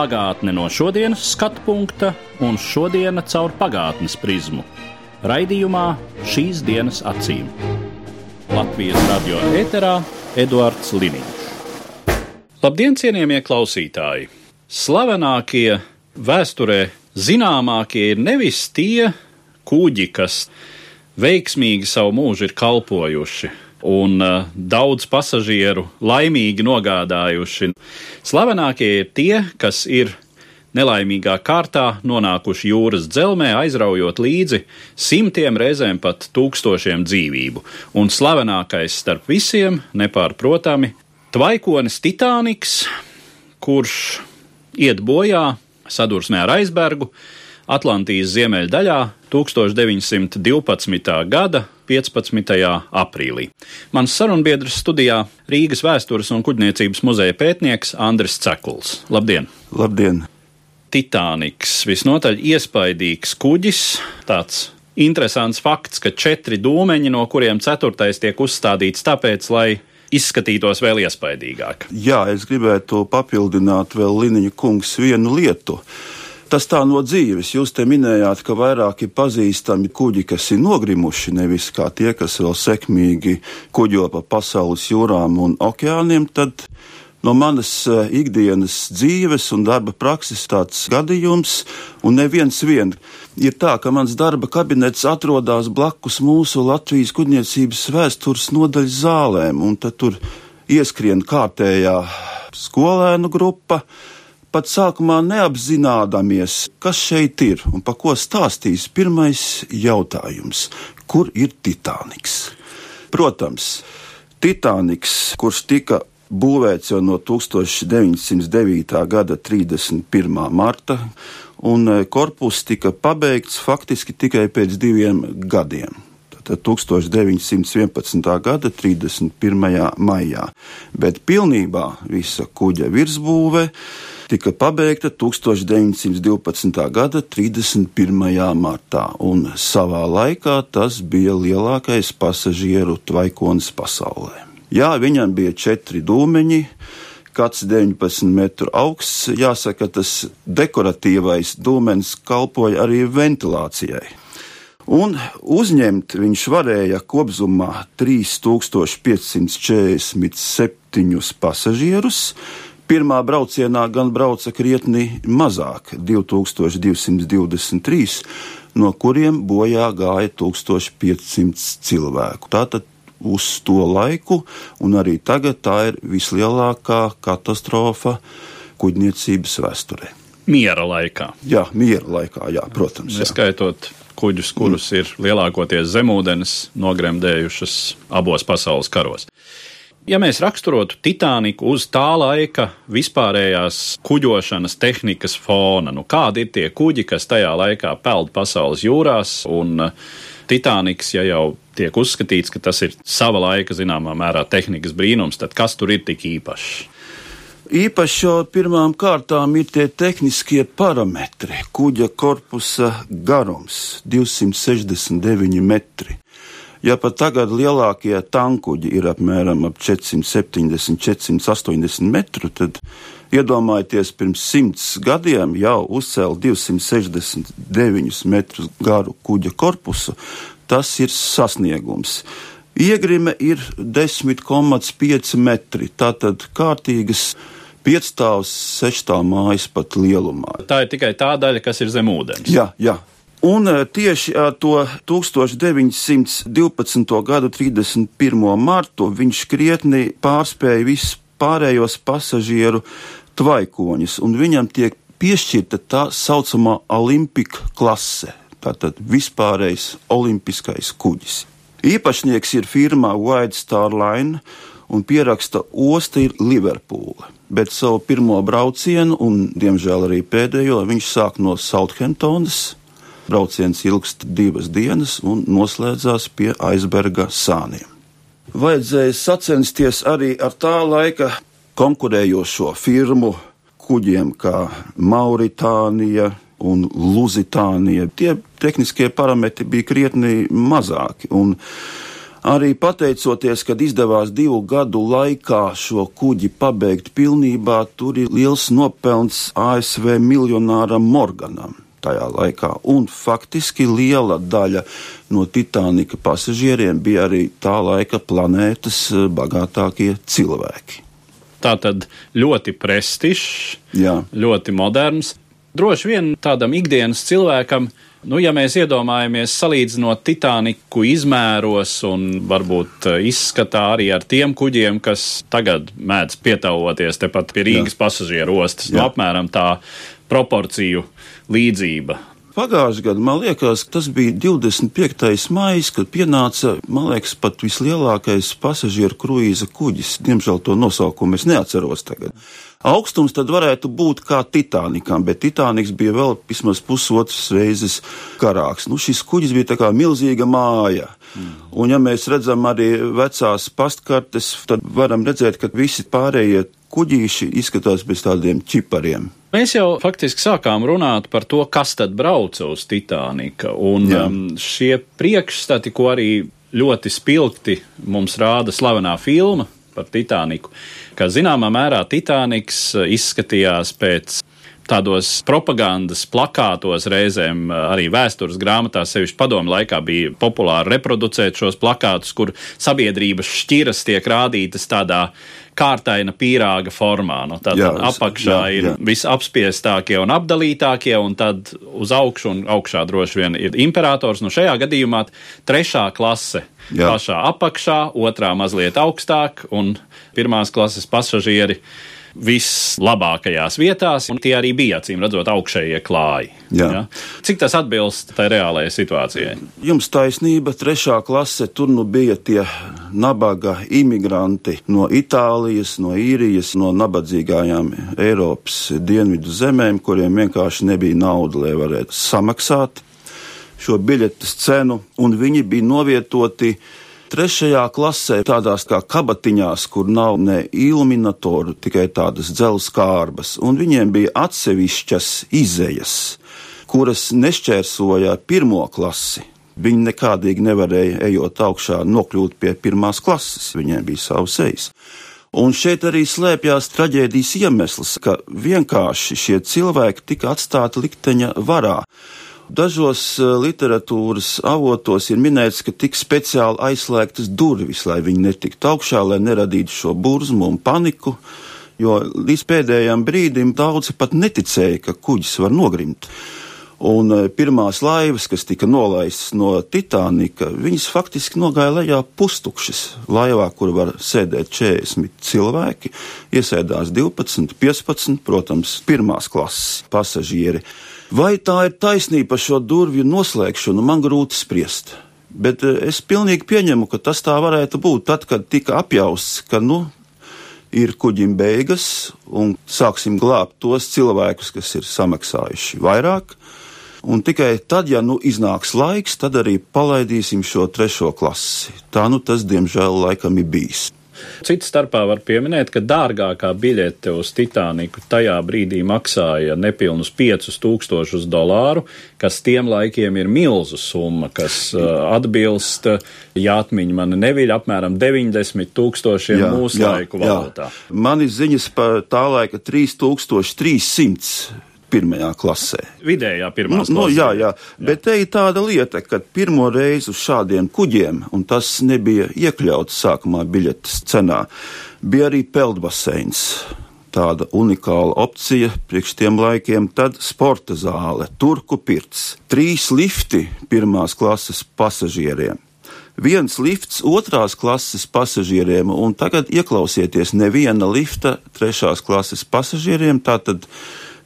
Pagātne no šodienas skatu punkta un šodienas caur pagātnes prizmu. Raidījumā šīs dienas acīm. Latvijas radio eterā Eduards Liniņš. Labdien, cienījamie klausītāji! Slavenākie vēsturē zināmākie ir nevis tie kuģi, kas veiksmīgi savu mūžu ir kalpojuši un uh, daudz pasažieru laimīgi nogādājuši. Slavenākie ir tie, kas ir nelaimīgā kārtā nonākuši jūras dzelzmē, aizraujot līdzi simtiem reizēm pat tūkstošiem dzīvību. Un slavenākais starp visiem, nepārprotami, tvaikonis Titaniks, kurš iet bojā sadursmē ar aizbergu Atlantijas ziemeļdaļā 1912. gada 15. aprīlī. Mans sarunbiedrs studijā Rīgas vēstures un kuģniecības muzeja pētnieks Andris Cekuls. Labdien! Labdien! Titaniks visnotaļ iespaidīgs kuģis, tāds interesants fakts, ka četri dūmeņi, no kuriem ceturtais tiek uzstādīts tāpēc, lai izskatītos vēl iespaidīgāk. Jā, es gribētu papildināt vēl Liniņa kungs vienu lietu. Tas tā no dzīves. Jūs te minējāt, ka vairāk ir pazīstami kuģi, kas ir nogrimuši, nevis kā tie, kas vēl sekmīgi kuģo pa pasaules jūrām un okeāniem. Tad no manas eh, ikdienas dzīves un darba prakses tāds gadījums, un neviens vien. Ir tā, ka mans darba kabinets atrodas blakus mūsu Latvijas kuģniecības vēstures nodaļas zālēm, un tad tur ieskrien kārtējā skolēnu grupa pat sākumā neapzināmies, kas šeit ir un pa ko stāstīs pirmais jautājums - kur ir Titaniks? Protams, Titaniks, kurš tika būvēts jau no 1909. gada 31. marta, un korpus tika pabeigts faktiski tikai pēc diviem gadiem. Tātad 1911. gada 31. maijā, bet pilnībā visa kuģa virsbūve tika pabeigta 1912. gada 31. martā, un savā laikā tas bija lielākais pasažieru tvaikonis pasaulē. Jā, viņam bija četri dūmeņi, kāds 19 metru augsts. Jāsaka, tas dekoratīvais dūmenis kalpoja arī ventilācijai. Un uzņemt viņš varēja kopumā 3547 pasažierus. Pirmā braucienā gan brauca krietni mazāk, 2223, no kuriem bojā gāja 1500 cilvēku. Tātad uz to laiku, un arī tagad tā ir vislielākā katastrofa kuģniecības vēsturē. Miera laikā. Jā, miera laikā, jā, protams. Jā. Neskaitot kuģus, kurus mm. ir lielākoties zemūdens nogremdējušas abos pasaules karos. Ja mēs raksturotu Titaniku uz tā laika vispārējās kuģošanas tehnikas fona, nu kādi ir tie kuģi, kas tajā laikā peld pasaules jūrās, un uh, Titaniks, ja jau tiek uzskatīts, ka tas ir sava laika zināmā mērā tehnikas brīnums, tad kas tur ir tik īpašs? Īpaši jau pirmām kārtām ir tie tehniskie parametri. Kuģa korpusa garums - 269 metri. Ja pat tagad lielākie tankuģi ir apmēram ap 470, 480 metru, tad iedomājieties, pirms simts gadiem jau uzcēla 269 metrus garu kuģa korpusu. Tas ir sasniegums. Iegrime ir 10,5 metri. Tātad kārtīgas piecstāvs, sešstāv mājas pat lielumā. Tā ir tikai tā daļa, kas ir zem ūdens. Jā, jā. Un tieši ar to 1912. gada 31. martu viņš krietni pārspēja visus pārējos pasažieru tvaikoņus, un viņam tiek piešķirta tā saucamā olimpika klase. Tātad vispārējais olimpiskais kuģis. Īpašnieks ir firma White Star Line, un pieraksta osta ir Liverpūle. Bet savu pirmo braucienu, un diemžēl arī pēdējo, viņš sāk no Southamptonas, Brauciens ilgst divas dienas un noslēdzās pie aizberga sāniem. Vajadzēja sacensties arī ar tā laika konkurējošo firmu kuģiem, kā Mauritānija un Luzitānija. Tie tehniskie parametri bija krietni mazāki. Arī pateicoties, kad izdevās divu gadu laikā šo kuģi pabeigt pilnībā, tur ir liels nopelns ASV miljonāram Morganam tajā laikā. Un faktiski liela daļa no Titanika pasažieriem bija arī tā laika planētas eh, bagātākie cilvēki. Tā tad ļoti prestižs, ļoti moderns. Droši vien tādam ikdienas cilvēkam Nu, ja mēs iedomājamies, salīdzinot Titaniku izmēros un varbūt eh, izskatā arī ar tiem kuģiem, kas tagad mēdz pietavoties tepat pie Rīgas Jā. pasažieru ostas, nu, apmēram tā proporciju līdzība. Pagājušajā gadā, man liekas, tas bija 25. maija, kad pienāca, man liekas, pat vislielākais pasažieru kruīza kuģis. Diemžēl to nosaukumu es neatceros tagad. Augstums tad varētu būt kā Titanikam, bet Titaniks bija vēl vismaz pusotras reizes karāks. Nu, šis kuģis bija tā kā milzīga māja. Mm. Un ja mēs redzam arī vecās pastkartes, tad varam redzēt, ka visi pārējie kuģīši izskatās pēc tādiem čipariem. Mēs jau faktiski sākām runāt par to, kas tad brauca uz Titanika. Un Jā. um, šie priekšstati, ko arī ļoti spilgti mums rāda slavenā filma par Titaniku, ka zināmā mērā Titaniks uh, izskatījās pēc tādos propagandas plakātos, reizēm uh, arī vēstures grāmatās, sevišķi padomu laikā bija populāri reproducēt šos plakātus, kur sabiedrības šķiras tiek rādītas tādā kārtaina pīrāga formā. Nu, tad jā, apakšā jā, ir jā. visapspiestākie un apdalītākie, un tad uz augšu un augšā droši vien ir imperators. Nu, šajā gadījumā trešā klase jā. pašā apakšā, otrā mazliet augstāk un pirmās klases pasažieri vislabākajās vietās, un tie arī bija acīm redzot augšējie klāji. Jā. Ja? Cik tas atbilst tai reālajai situācijai? Jums taisnība, trešā klase tur nu bija tie nabaga imigranti no Itālijas, no Īrijas, no nabadzīgajām Eiropas dienvidu zemēm, kuriem vienkārši nebija nauda, lai varētu samaksāt šo biļetes cenu, un viņi bija novietoti Trešajā klasē, tādās kā kabatiņās, kur nav ne iluminatoru, tikai tādas dzelzceļa kārbas, un viņiem bija atsevišķas izējas, kuras nešķērsoja pirmo klasi. Viņi nekādīgi nevarēja, ejot augšā, nokļūt pie pirmās klases, viņiem bija savs ejas. Un šeit arī slēpjas traģēdijas iemesls, ka vienkārši šie cilvēki tika atstāti likteņa varā. Dažos eh, literatūras avotos ir minēts, ka tik speciāli aizslēgtas durvis, lai viņi netiktu augšā, lai neradītu šo burzmu un paniku, jo līdz pēdējiem brīdim daudzi pat neticēja, ka kuģis var nogrimt. Un eh, pirmās laivas, kas tika nolaistas no Titanika, viņas faktiski nogāja lejā pustukšas. Laivā, kur var sēdēt 40 cilvēki, iesēdās 12, 15, protams, pirmās klases pasažieri. Vai tā ir taisnība par šo durvju noslēgšanu, man grūti spriest. Bet eh, es pilnīgi pieņemu, ka tas tā varētu būt tad, kad tika apjausts, ka, nu, ir kuģim beigas un sāksim glābt tos cilvēkus, kas ir samaksājuši vairāk. Un tikai tad, ja nu iznāks laiks, tad arī palaidīsim šo trešo klasi. Tā nu tas, diemžēl, laikam ir bijis. Cits starpā var pieminēt, ka dārgākā biļete uz Titaniku tajā brīdī maksāja nepilnus 5000 dolāru, kas tiem laikiem ir milzu summa, kas uh, atbilst, ja atmiņa man neviļ, apmēram 90 tūkstošiem jā, mūsu jā, laiku valūtā. Jā. Man ir ziņas par tā laika 3300 pirmajā klasē. Vidējā pirmā klasē. Nu, nu, jā, jā, jā, bet te ir tāda lieta, ka pirmo reizi uz šādiem kuģiem, un tas nebija iekļauts sākumā biļetes cenā, bija arī peldbaseins. Tāda unikāla opcija priekš tiem laikiem, tad sporta zāle, turku pirts, trīs lifti pirmās klases pasažieriem viens lifts otrās klases pasažieriem, un tagad ieklausieties, neviena lifta trešās klases pasažieriem. Tātad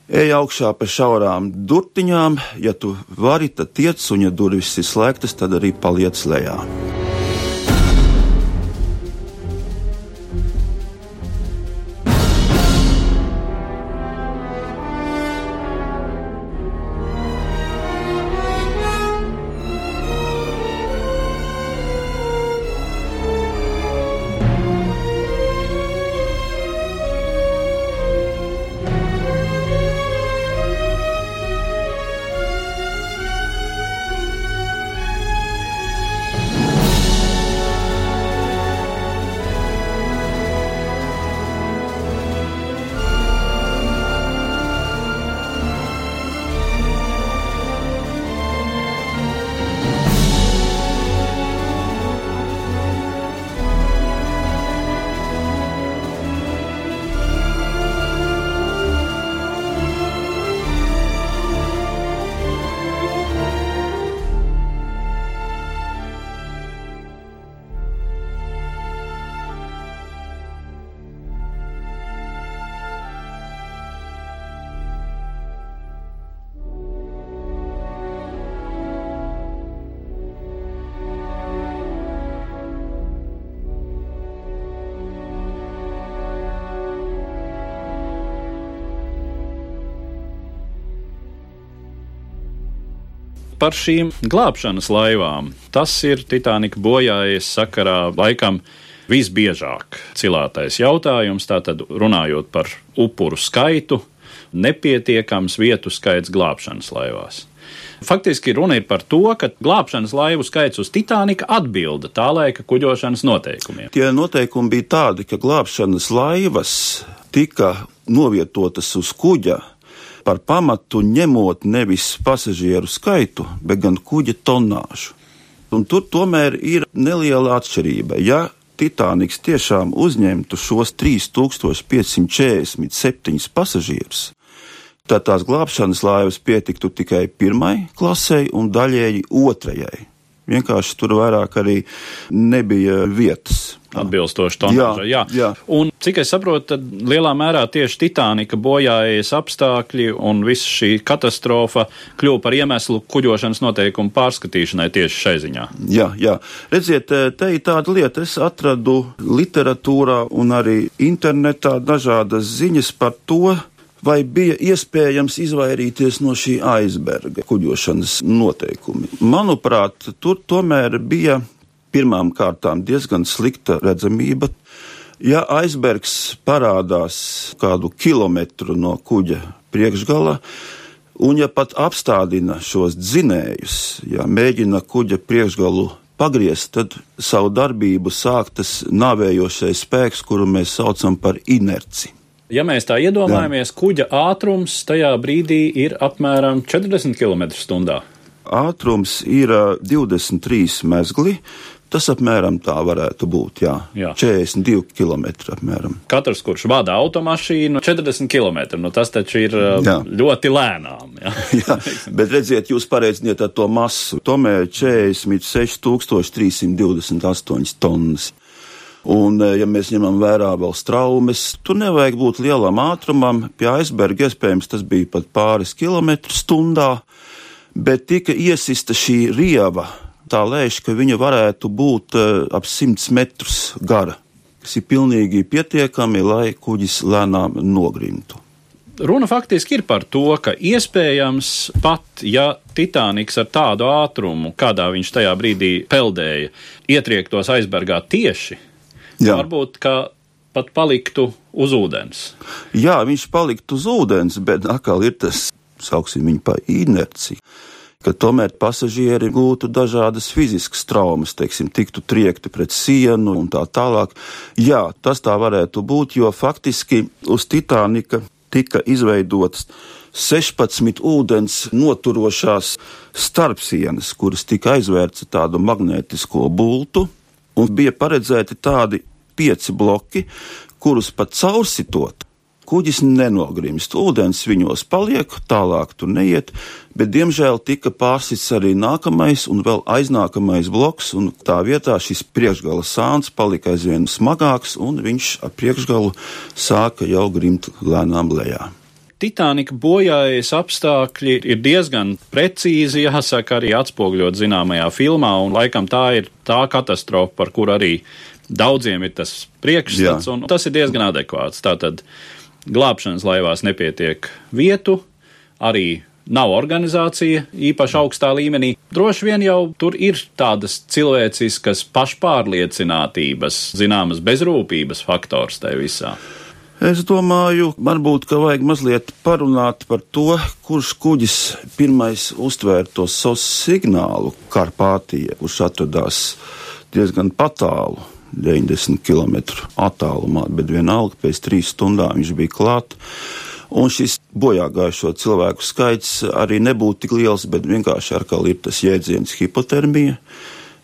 Ej augšā pa šaurām durtiņām, ja tu vari, tad tiec, un ja durvis ir slēgtas, tad arī paliec lejā. Par šīm glābšanas laivām. Tas ir Titanika bojājies sakarā laikam visbiežāk cilātais jautājums. Tātad runājot par upuru skaitu, nepietiekams vietu skaits glābšanas laivās. Faktiski runa ir par to, ka glābšanas laivu skaits uz Titanika atbilda tā laika kuģošanas noteikumiem. Tie noteikumi bija tādi, ka glābšanas laivas tika novietotas uz kuģa par pamatu ņemot nevis pasažieru skaitu, bet gan kuģa tonāžu. Un tur tomēr ir neliela atšķirība. Ja Titaniks tiešām uzņemtu šos 3547 pasažierus, tad tās glābšanas laivas pietiktu tikai pirmai klasei un daļēji otrajai. Vienkārši tur vairāk arī nebija vietas. Atbilstoši jā. Un cik es saprotu, tad lielā mērā tieši Titanika bojājas apstākļi un visa šī katastrofa kļuva par iemeslu kuģošanas noteikumu pārskatīšanai tieši šai ziņā. Jā, jā. Redziet, te ir tāda lieta, es atradu literatūrā un arī internetā dažādas ziņas par to, vai bija iespējams izvairīties no šī aizberga kuģošanas noteikumi. Manuprāt, tur tomēr bija pirmām kārtām diezgan slikta redzamība. Ja aizbergs parādās kādu kilometru no kuģa priekšgala, un ja pat apstādina šos dzinējus, ja mēģina kuģa priekšgalu pagriezt, tad savu darbību sāk tas nāvējošais spēks, kuru mēs saucam par inerci. Ja mēs tā iedomājamies, Jā. kuģa ātrums tajā brīdī ir apmēram 40 km/h. Ātrums ir 23 mezgli, Tas apmēram tā varētu būt. Jā, jā. 42 km. Apmēram. Katrs, kurš vada automašīnu, 40 km. Nu, tas taču ir jā. ļoti lēnām. Jā. jā, bet redziet, jūs pareiziniet ar to masu. Tomēr 46,328 tonnas. Un, ja mēs ņemam vērā vēl straumes, tur nevajag būt lielam ātrumam. Pie aizberga iespējams tas bija pat pāris kilometru stundā, bet tika iesista šī rieva tā lēš, ka viņa varētu būt uh, ap 100 metrus gara, kas ir pilnīgi pietiekami, lai kuģis lēnām nogrimtu. Runa faktiski ir par to, ka iespējams pat, ja Titaniks ar tādu ātrumu, kādā viņš tajā brīdī peldēja, ietriektos aizbergā tieši, Jā. varbūt pat paliktu uz ūdens. Jā, viņš paliktu uz ūdens, bet atkal ir tas, sauksim viņu par inerciju ka tomēr pasažieri gūtu dažādas fiziskas traumas, teiksim, tiktu triekti pret sienu un tā tālāk. Jā, tas tā varētu būt, jo faktiski uz Titanika tika izveidotas 16 ūdens noturošās starpsienas, kuras tika aizvērts tādu magnētisko bultu, un bija paredzēti tādi pieci bloki, kurus pat caursitot kuģis nenogrimst. Ūdens viņos paliek, tālāk tur neiet, bet diemžēl tika pārsits arī nākamais un vēl aiznākamais bloks, un tā vietā šis priekšgala sāns palika aizvien smagāks, un viņš ar priekšgalu sāka jau grimt lēnām lejā. Titanika bojājas apstākļi ir diezgan precīzi, jāsaka, arī atspoguļot zināmajā filmā, un laikam tā ir tā katastrofa, par kuru arī daudziem ir tas priekšstats, Jā. un tas ir diezgan adekvāts. Tātad glābšanas laivās nepietiek vietu, arī nav organizācija īpaši augstā līmenī. Droši vien jau tur ir tādas cilvēciskas pašpārliecinātības, zināmas bezrūpības faktors tajā visā. Es domāju, varbūt, ka vajag mazliet parunāt par to, kurš kuģis pirmais uztvēra to SOS signālu Karpātija, kurš atradās diezgan patālu 90 km attālumā, bet vienalga pēc trīs stundām viņš bija klāt. Un šis bojā gājušo cilvēku skaits arī nebūtu tik liels, bet vienkārši kā ir tas jēdziens hipotermija.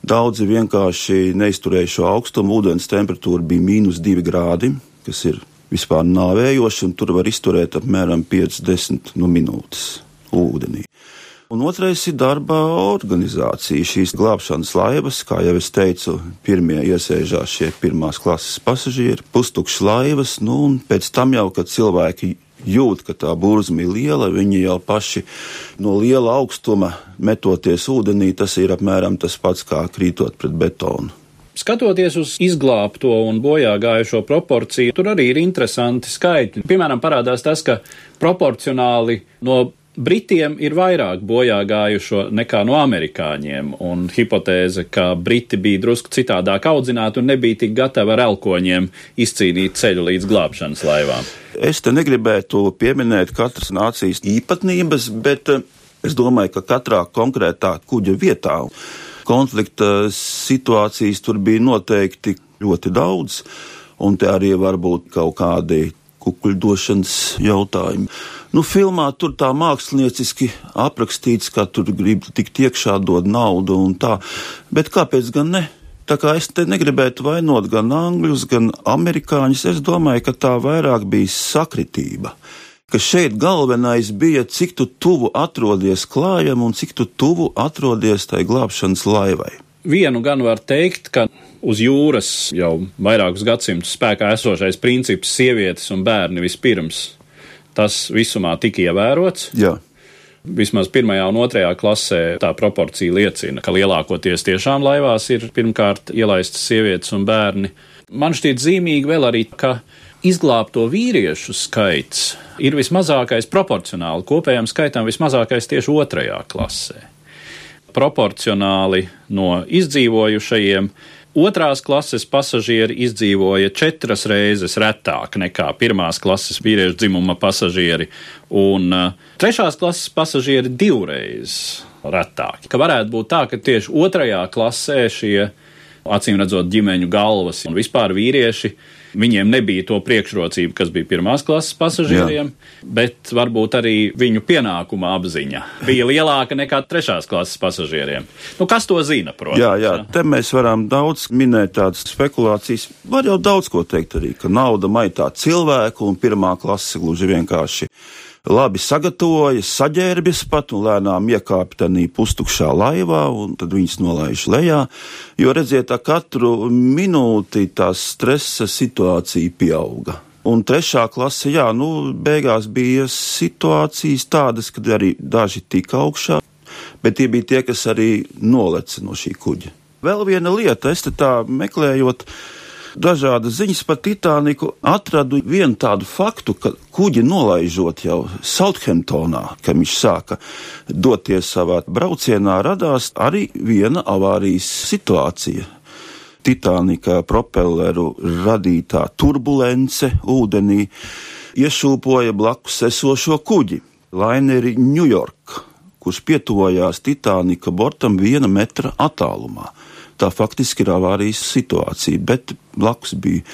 Daudzi vienkārši neizturēja šo augstumu, ūdens temperatūra bija mīnus 2 grādi, kas ir vispār nāvējoši, un tur var izturēt apmēram 50 nu, minūtes ūdenī. Un otrais ir darba organizācija. Šīs glābšanas laivas, kā jau es teicu, pirmie iesēžās šie pirmās klases pasažieri, pustukšas laivas, nu, un pēc tam jau, kad cilvēki jūt, ka tā burzma ir liela, viņi jau paši no liela augstuma metoties ūdenī, tas ir apmēram tas pats kā krītot pret betonu. Skatoties uz izglābto un bojā gājušo proporciju, tur arī ir interesanti skaitļi. Piemēram, parādās tas, ka proporcionāli no Britiem ir vairāk bojā gājušo nekā no amerikāņiem, un hipotēze, ka Briti bija drusku citādāk audzināti un nebija tik gatavi ar elkoņiem izcīnīt ceļu līdz glābšanas laivām. Es te negribētu pieminēt katras nācijas īpatnības, bet eh, es domāju, ka katrā konkrētā kuģa vietā konflikta situācijas tur bija noteikti ļoti daudz, un te arī var būt kaut kādi kukuļdošanas jautājumi. Nu, filmā tur tā mākslinieciski aprakstīts, ka tur grib tikt iekšā, dod naudu un tā, bet kāpēc gan ne? Tā kā es te negribētu vainot gan angļus, gan amerikāņus, es domāju, ka tā vairāk bija sakritība. Ka šeit galvenais bija, cik tu tuvu atrodies klājam un cik tu tuvu atrodies tai glābšanas laivai. Vienu gan var teikt, ka uz jūras jau vairākus gadsimtus spēkā esošais princips sievietes un bērni vispirms tas visumā tika ievērots. Jā. Vismaz pirmajā un otrajā klasē tā proporcija liecina, ka lielākoties tiešām laivās ir pirmkārt ielaistas sievietes un bērni. Man šķiet zīmīgi vēl arī, ka izglābto vīriešu skaits ir vismazākais proporcionāli kopējam skaitam vismazākais tieši otrajā klasē. Proporcionāli no izdzīvojušajiem Otrās klases pasažieri izdzīvoja četras reizes retāk nekā pirmās klases vīriešu dzimuma pasažieri, un uh, trešās klases pasažieri divreiz retāk. Ka varētu būt tā, ka tieši otrajā klasē šie acīm redzot ģimeņu galvas un vispār vīrieši Viņiem nebija to priekšrocību, kas bija pirmās klases pasažieriem, Jā. bet varbūt arī viņu pienākuma apziņa bija lielāka nekā trešās klases pasažieriem. Nu, kas to zina, protams? Jā, jā, te mēs varam daudz minēt tādas spekulācijas. Var jau daudz ko teikt arī, ka nauda maitā cilvēku un pirmā klase gluži vienkārši labi sagatavojas, saģērbjas pat un lēnām iekāpj tādā pustukšā laivā, un tad viņas nolaiž lejā. Jo redziet, katru minūti tā stresa situācija pieauga. Un trešā klase, jā, nu, beigās bija situācijas tādas, kad arī daži tika augšā, bet tie bija tie, kas arī noleca no šī kuģa. Vēl viena lieta, es te tā meklējot, uh, dažādas ziņas par Titaniku, atradu vienu tādu faktu, ka kuģi nolaižot jau Southamptonā, kad viņš sāka doties savā braucienā, radās arī viena avārijas situācija. Titanika propelleru radītā turbulence ūdenī iešūpoja blakus esošo kuģi, laineri York, kurš pietuvojās Titanika bortam viena metra attālumā tā faktiski ir avārijas situācija, bet blakus bija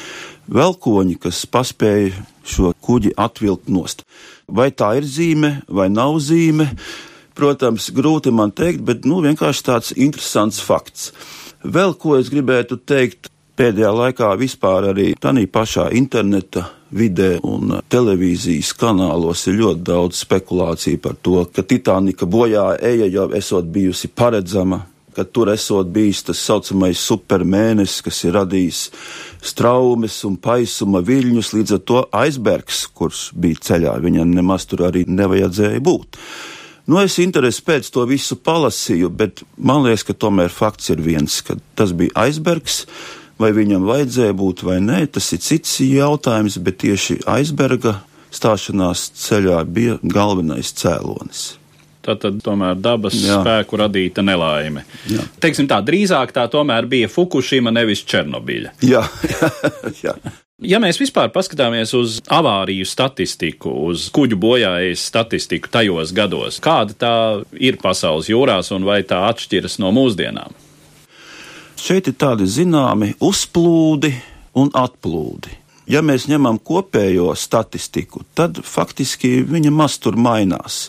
velkoņi, kas paspēja šo kuģi atvilkt nost. Vai tā ir zīme vai nav zīme? Protams, grūti man teikt, bet nu, vienkārši tāds interesants fakts. Vēl ko es gribētu teikt, pēdējā laikā vispār arī tādā pašā interneta vidē un televīzijas kanālos ir ļoti daudz spekulāciju par to, ka Titanika bojā eja jau esot bijusi paredzama, ka tur esot bijis tas saucamais supermēnesis, kas ir radījis straumes un paisuma viļņus, līdz ar to aizbergs, kurš bija ceļā, viņam nemaz tur arī nevajadzēja būt. Nu, es interesi pēc to visu palasīju, bet man liekas, ka tomēr fakts ir viens, ka tas bija aizbergs, vai viņam vajadzēja būt vai nē, tas ir cits jautājums, bet tieši aizberga stāšanās ceļā bija galvenais cēlonis. Tātad tomēr dabas Jā. spēku radīta nelaime. Jā. Teiksim tā, drīzāk tā tomēr bija Fukushima, nevis Černobiļa. Jā, jā. Ja mēs vispār paskatāmies uz avāriju statistiku, uz kuģu bojājas statistiku tajos gados, kāda tā ir pasaules jūrās un vai tā atšķiras no mūsdienām? Šeit ir tādi zināmi uzplūdi un atplūdi. Ja mēs ņemam kopējo statistiku, tad faktiski viņa maz tur mainās.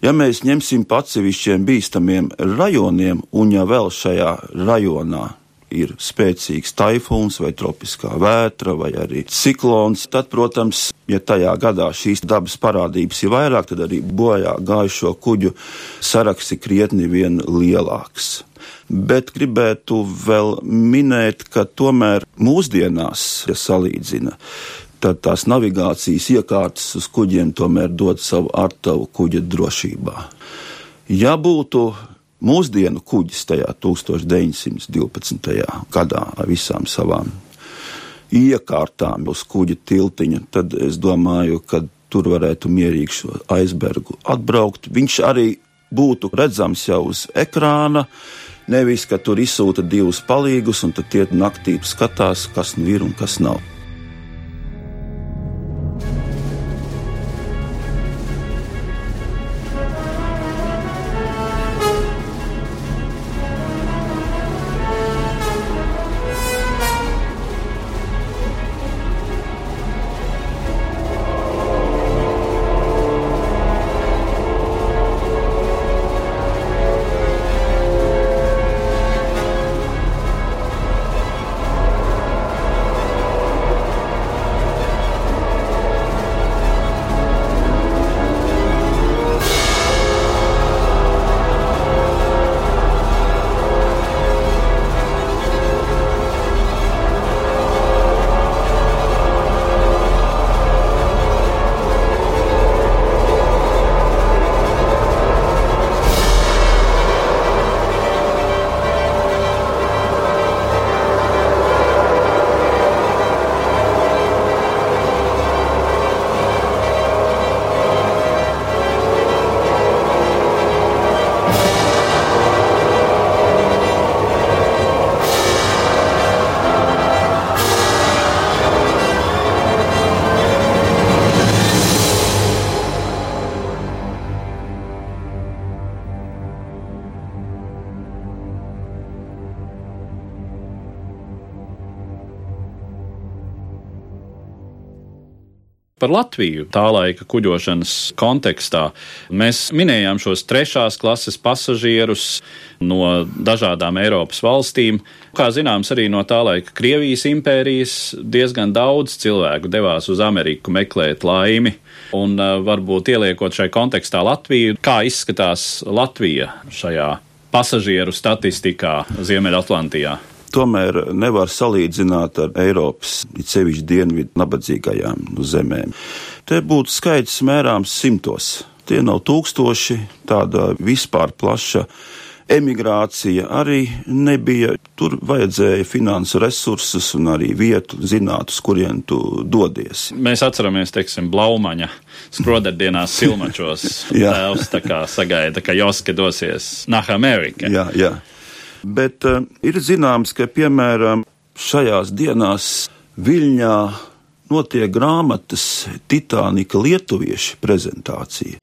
Ja mēs ņemsim pa atsevišķiem bīstamiem rajoniem, un ja vēl šajā rajonā ir spēcīgs taifūns vai tropiskā vētra vai arī ciklons, tad, protams, ja tajā gadā šīs dabas parādības ir vairāk, tad arī bojā gājušo kuģu saraksts ir krietni vien lielāks. Bet gribētu vēl minēt, ka tomēr mūsdienās, ja salīdzina, tad tās navigācijas iekārtas uz kuģiem tomēr dod savu artavu kuģa drošībā. Ja būtu mūsdienu kuģis tajā 1912. gadā ar visām savām iekārtām uz kuģa tiltiņa, tad es domāju, ka tur varētu mierīgi šo aizbergu atbraukt. Viņš arī būtu redzams jau uz ekrāna. Nevis, ka tur izsūta divus palīgus, un tad tie naktī skatās, kas nu ir un kas nav. Par Latviju tā laika kuģošanas kontekstā mēs minējām šos trešās klases pasažierus no dažādām Eiropas valstīm. Kā zināms, arī no tā laika Krievijas impērijas diezgan daudz cilvēku devās uz Ameriku meklēt laimi. Un uh, varbūt ieliekot šai kontekstā Latviju, kā izskatās Latvija šajā pasažieru statistikā Ziemeļatlantijā? Tomēr nevar salīdzināt ar Eiropas, it sevišķi dienvidu nabadzīgajām zemēm. Te būtu skaits mērāms simtos. Tie nav tūkstoši, tāda vispār plaša emigrācija arī nebija. Tur vajadzēja finansu resursus un arī vietu, zināt, uz kurien tu dodies. Mēs atceramies, teiksim, Blaumaņa skroderdienās silmačos. Tēvs tā kā sagaida, ka Joske dosies Naha Amerika. Jā, jā. Bet uh, ir zināms, ka piemēram šajās dienās Viļņā notiek grāmatas Titanika lietuviešu prezentācija.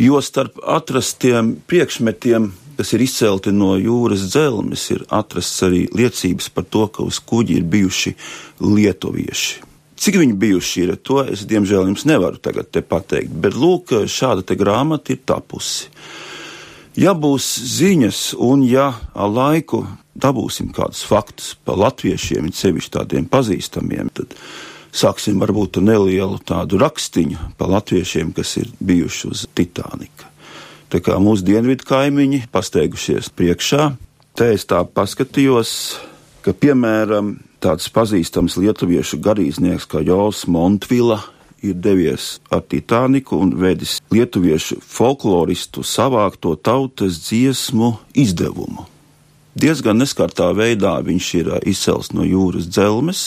Jo starp atrastiem priekšmetiem, kas ir izcelti no jūras dzelzmes, ir atrasts arī liecības par to, ka uz kuģi ir bijuši lietuvieši. Cik viņi bijuši ir, to es diemžēl jums nevaru tagad pateikt, bet lūk, šāda grāmata ir tapusi. Ja būs ziņas, un ja ar laiku dabūsim kādus faktus par latviešiem, sevišķi tādiem pazīstamiem, tad sāksim varbūt nelielu tādu rakstiņu par latviešiem, kas ir bijuši uz Titanika. Tā kā mūsu dienvidu kaimiņi pasteigušies priekšā, te es tā paskatījos, ka piemēram tāds pazīstams lietuviešu garīdznieks kā Jols Montvila ir devies ar Titaniku un vedis lietuviešu folkloristu savākto tautas dziesmu izdevumu. Diezgan neskartā veidā viņš ir izcels no jūras dzelmes,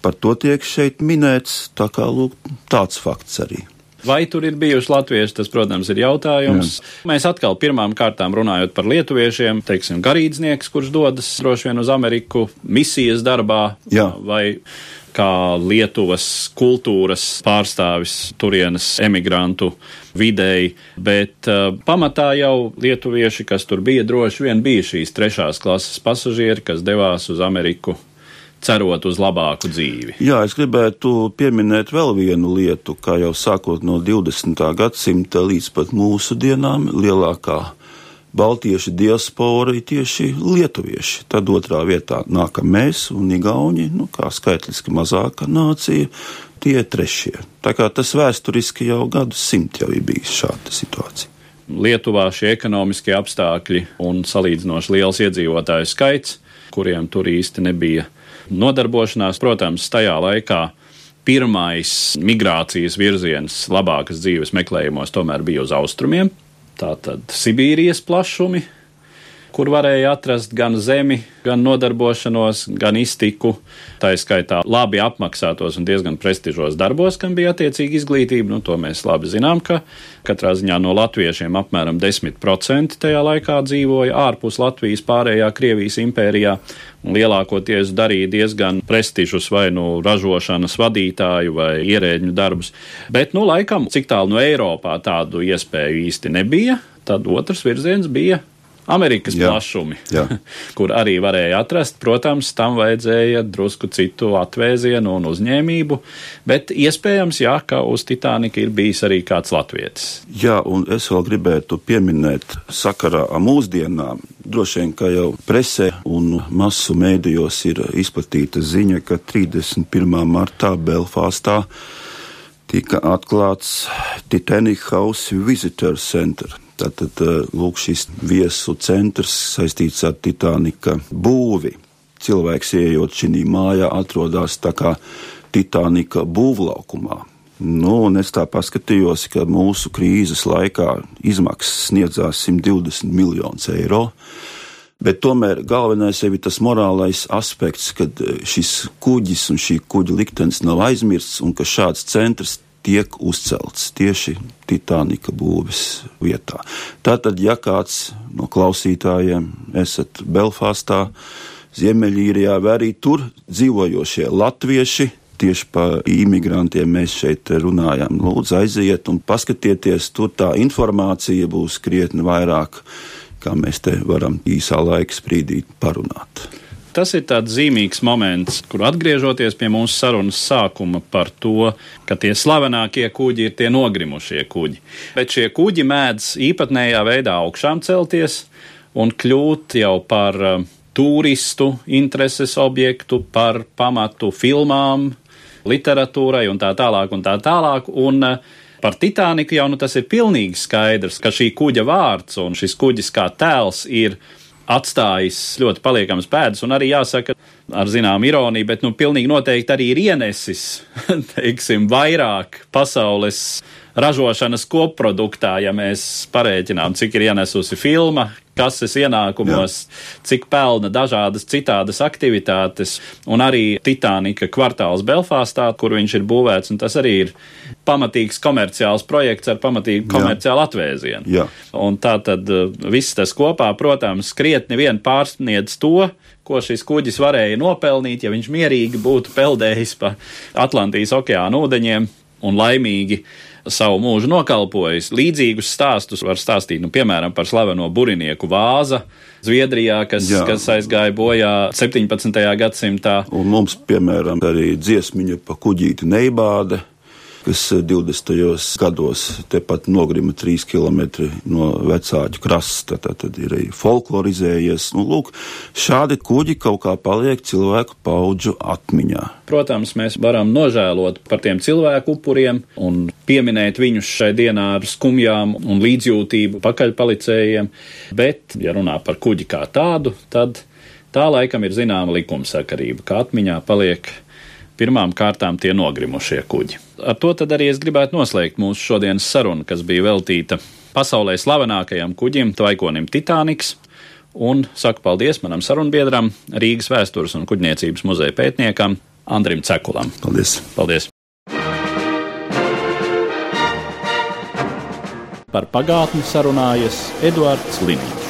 par to tiek šeit minēts, tā kā lūk, tāds fakts arī. Vai tur ir bijuši latvieši, tas, protams, ir jautājums. Jā. Mēs atkal pirmām kārtām runājot par lietuviešiem, teiksim, garīdznieks, kurš dodas droši vien uz Ameriku misijas darbā, Jā. vai kā Lietuvas kultūras pārstāvis turienes emigrantu vidēji, bet uh, pamatā jau lietuvieši, kas tur bija, droši vien bija šīs trešās klases pasažieri, kas devās uz Ameriku cerot uz labāku dzīvi. Jā, es gribētu pieminēt vēl vienu lietu, kā jau sākot no 20. gadsimta līdz pat mūsu dienām lielākā baltiešu diaspora ir tieši lietuvieši. Tad otrā vietā nākam mēs un Igauni, nu, kā skaitliski mazāka nācija, tie trešie. Tā kā tas vēsturiski jau gadus simt jau ir bijis šāda situācija. Lietuvā šie ekonomiskie apstākļi un salīdzinoši liels iedzīvotāju skaits, kuriem tur īsti nebija nodarbošanās, protams, tajā laikā pirmais migrācijas virziens labākas dzīves meklējumos tomēr bija uz austrumiem, tātad Sibīrijas plašumi, kur varēja atrast gan zemi, gan nodarbošanos, gan iztiku. Tā ir skaitā labi apmaksātos un diezgan prestižos darbos, kam bija attiecīga izglītība. Nu, to mēs labi zinām, ka katrā ziņā no latviešiem apmēram 10% tajā laikā dzīvoja ārpus Latvijas pārējā Krievijas impērijā. Lielākoties darīja diezgan prestižus vai nu ražošanas vadītāju vai ierēģu darbus. Bet, nu, laikam, cik tālu no Eiropā tādu iespēju īsti nebija, tad otrs virziens bija Amerikas jā, plašumi, jā. kur arī varēja atrast. Protams, tam vajadzēja drusku citu atvēzienu un uzņēmību, bet iespējams, jā, ka uz Titanika ir bijis arī kāds latvietis. Jā, un es vēl gribētu pieminēt sakarā ar mūsdienām. Droši vien, ka jau presē un masu mēdījos ir izplatīta ziņa, ka 31. martā Belfāstā tika atklāts Titanic House Visitor Center Tātad lūk, šis viesu centrs saistīts ar Titanika būvi. Cilvēks ieejot šī mājā atrodas tā kā Titanika būvlaukumā. Nu, es tā paskatījos, ka mūsu krīzes laikā izmaksas sniedzās 120 miljonus eiro. Bet tomēr galvenais ir tas morālais aspekts, ka šis kuģis un šī kuģa liktenis nav aizmirsts un ka šāds centrs tiek uzcelts tieši Titanika būves vietā. Tātad, ja kāds no klausītājiem esat Belfāstā, Ziemeļīrijā, vai arī tur dzīvojošie latvieši, tieši par imigrantiem mēs šeit runājam. Lūdzu, aiziet un paskatieties, tur tā informācija būs krietni vairāk, kā mēs te varam īsā laika sprīdī parunāt. Tas ir tāds zīmīgs moments, kur atgriežoties pie mūsu sarunas sākuma par to, ka tie slavenākie kuģi ir tie nogrimušie kuģi. Bet šie kuģi mēdz īpatnējā veidā augšām celties un kļūt jau par uh, turistu intereses objektu, par pamatu filmām, literatūrai un tā tālāk un tā tālāk. Un, uh, Par Titaniku jau nu tas ir pilnīgi skaidrs, ka šī kuģa vārds un šis kuģis kā tēls ir atstājis ļoti paliekamas pēdas, un arī jāsaka ar zināmu ironiju, bet nu pilnīgi noteikti arī ir ienesis, teiksim, vairāk pasaules ražošanas kopproduktā, ja mēs parēķinām, cik ir ienesusi filma, kases ienākumos, Jā. cik pelna dažādas citādas aktivitātes, un arī Titanika kvartāls Belfāstā, kur viņš ir būvēts, un tas arī ir pamatīgs komerciāls projekts ar pamatīgu komerciālu Jā. atvēzienu. Jā. Un tā tad uh, viss tas kopā, protams, krietni vien pārsniedz to, ko šis kuģis varēja nopelnīt, ja viņš mierīgi būtu peldējis pa Atlantijas okeāna ūdeņiem un laimīgi savu mūžu nokalpojis. Līdzīgus stāstus var stāstīt, nu, piemēram, par slaveno burinieku vāzu. Zviedrijā, kas, Jā. kas aizgāja bojā 17. gadsimtā. Un mums, piemēram, arī dziesmiņa pa kuģīti neibāde kas 20. Eh, gados tepat nogrima 3 km no vecāģu krasta. Tad ir arī folklorizējies. Nu, lūk, šādi kuģi kaut kā paliek cilvēku paudžu atmiņā. Protams, mēs varam nožēlot par tiem cilvēku upuriem un pieminēt viņus šai dienā ar skumjām un līdzjūtību pakaļpalicējiem, bet, ja runā par kuģi kā tādu, tad tā laikam ir zināma likumsakarība, ka atmiņā paliek pirmām kārtām tie nogrimušie kuģi. Ar to arī es gribētu noslēgt mūsu šodienas sarunu, kas bija veltīta pasaulē slavenākajam kuģim, tvaikonim Titaniks. Un saku paldies manam sarunbiedram, Rīgas vēstures un kuģniecības muzeja pētniekam Andrim Cekulam. Paldies! paldies. Par pagātni sarunājas Eduards Līniņš.